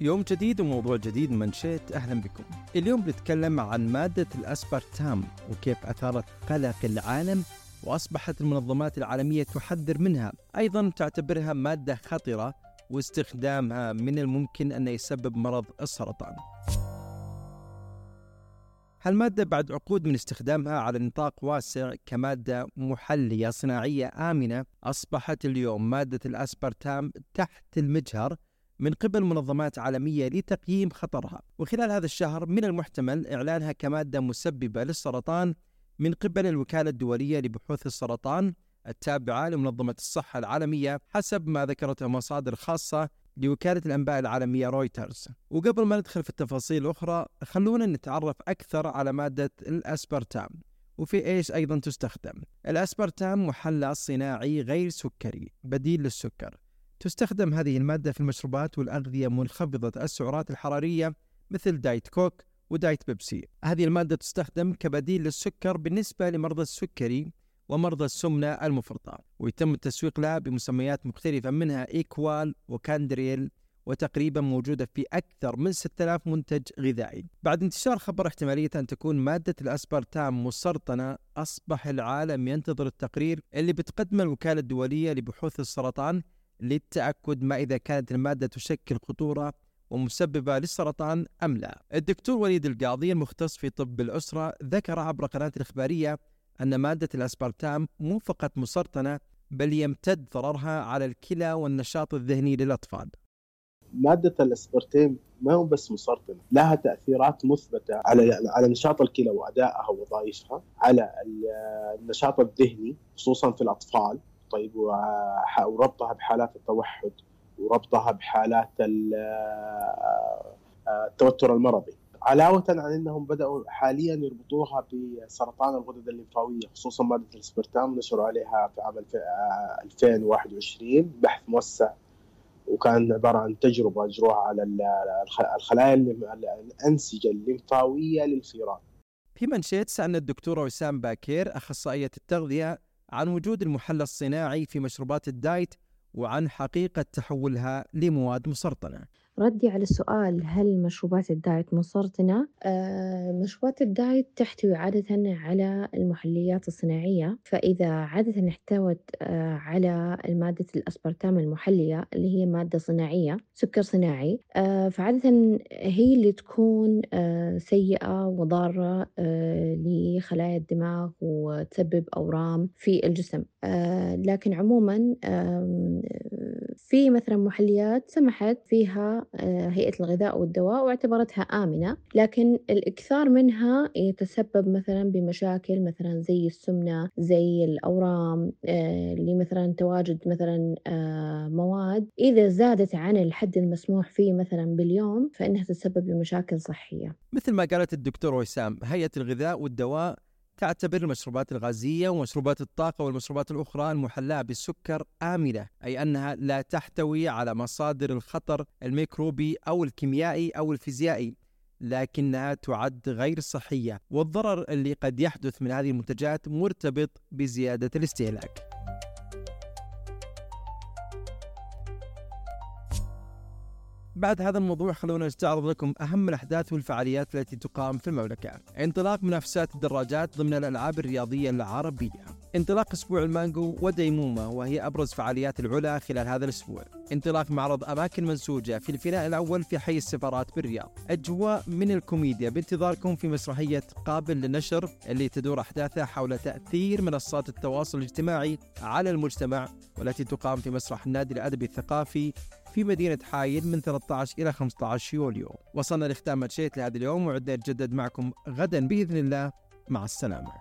يوم جديد وموضوع جديد من شئت أهلا بكم. اليوم بنتكلم عن مادة الأسبرتام وكيف أثارت قلق العالم وأصبحت المنظمات العالمية تحذر منها. أيضا تعتبرها مادة خطرة واستخدامها من الممكن أن يسبب مرض السرطان. هالمادة بعد عقود من استخدامها على نطاق واسع كمادة محلية صناعية آمنة أصبحت اليوم مادة الأسبرتام تحت المجهر من قبل منظمات عالمية لتقييم خطرها. وخلال هذا الشهر من المحتمل إعلانها كمادة مسببة للسرطان من قبل الوكالة الدولية لبحوث السرطان التابعة لمنظمة الصحة العالمية حسب ما ذكرته مصادر خاصة لوكالة الأنباء العالمية رويترز. وقبل ما ندخل في التفاصيل الأخرى خلونا نتعرف أكثر على مادة الأسبرتام. وفي إيش أيضا تستخدم؟ الأسبرتام محلى صناعي غير سكري بديل للسكر. تستخدم هذه المادة في المشروبات والأغذية منخفضة السعرات الحرارية مثل Diet Coke و Diet Pepsi. هذه المادة تستخدم كبديل للسكر بالنسبة لمرضى السكري ومرضى السمنة المفرطة ويتم التسويق لها بمسميات مختلفة منها Equal و Canderel وتقريبا موجودة في أكثر من 6000 منتج غذائي. بعد انتشار خبر احتمالية أن تكون مادة الأسبرتام مسرطنة أصبح العالم ينتظر التقرير اللي بتقدمه الوكالة الدولية لبحوث السرطان للتأكد ما إذا كانت المادة تشكل خطورة ومسببة للسرطان أم لا. الدكتور وليد القاضي المختص في طب الأسرة ذكر عبر قناة الإخبارية أن مادة الأسبرتام مو فقط مسرطنة بل يمتد ضررها على الكلى والنشاط الذهني للأطفال. مادة الأسبرتام ما هو بس مسرطنة لها تأثيرات مثبتة على على نشاط الكلى وأدائها ووظائفها على النشاط الذهني خصوصا في الأطفال. طيب وربطها بحالات التوحد وربطها بحالات التوتر المرضي. علاوة عن إنهم بدأوا حاليا يربطوها بسرطان الغدد الليمفاوية خصوصا مادة الاسبرتام نشروا عليها في عام 2021 بحث موسع وكان عبارة عن تجربة أجروها على الخلايا الأنسجة الليمفاوية للفيران في منشيت سألنا الدكتورة وسام باكير أخصائية التغذية عن وجود المحلى الصناعي في مشروبات ال diet وعن حقيقة تحولها لمواد مسرطنة. ردي على السؤال هل مشروبات ال diet مسرطنة؟ آه مشروبات ال diet تحتوي عادة على المحليات الصناعية فإذا عادة احتوت آه على مادة الأسبرتام المحلية اللي هي مادة صناعية سكر صناعي آه فعادة هي اللي تكون آه سيئة وضارة آه لخلايا الدماغ وتسبب أورام في الجسم آه لكن عموما آه في مثلا محليات سمحت فيها هيئة الغذاء والدواء واعتبرتها آمنة لكن الإكثار منها يتسبب مثلا بمشاكل مثلا زي السمنة زي الأورام لمثلا تواجد مثلا مواد. إذا زادت عن الحد المسموح فيه مثلا باليوم فإنها تتسبب بمشاكل صحية. مثل ما قالت الدكتور وسام هيئة الغذاء والدواء تعتبر المشروبات الغازية ومشروبات الطاقة والمشروبات الأخرى المحلاة بالسكر آمنة أي أنها لا تحتوي على مصادر الخطر الميكروبي أو الكيميائي أو الفيزيائي لكنها تعد غير صحية والضرر اللي قد يحدث من هذه المنتجات مرتبط بزيادة الاستهلاك. بعد هذا الموضوع خلونا نستعرض لكم أهم الأحداث والفعاليات التي تقام في المملكة. انطلاق منافسات الدراجات ضمن الألعاب الرياضية العربية. انطلاق أسبوع المانجو وديمومة وهي أبرز فعاليات العلا خلال هذا الأسبوع. انطلاق معرض أماكن منسوجة في الفناء الأول في حي السفارات بالرياض. أجواء من الكوميديا بانتظاركم في مسرحية قابل للنشر اللي تدور أحداثها حول تأثير منصات التواصل الاجتماعي على المجتمع والتي تقام في مسرح النادي الأدبي الثقافي في مدينة حايل من 13 إلى 15 يوليو. وصلنا لختام شيت لهذا اليوم وعدنا نتجدد معكم غدا بإذن الله. مع السلامة.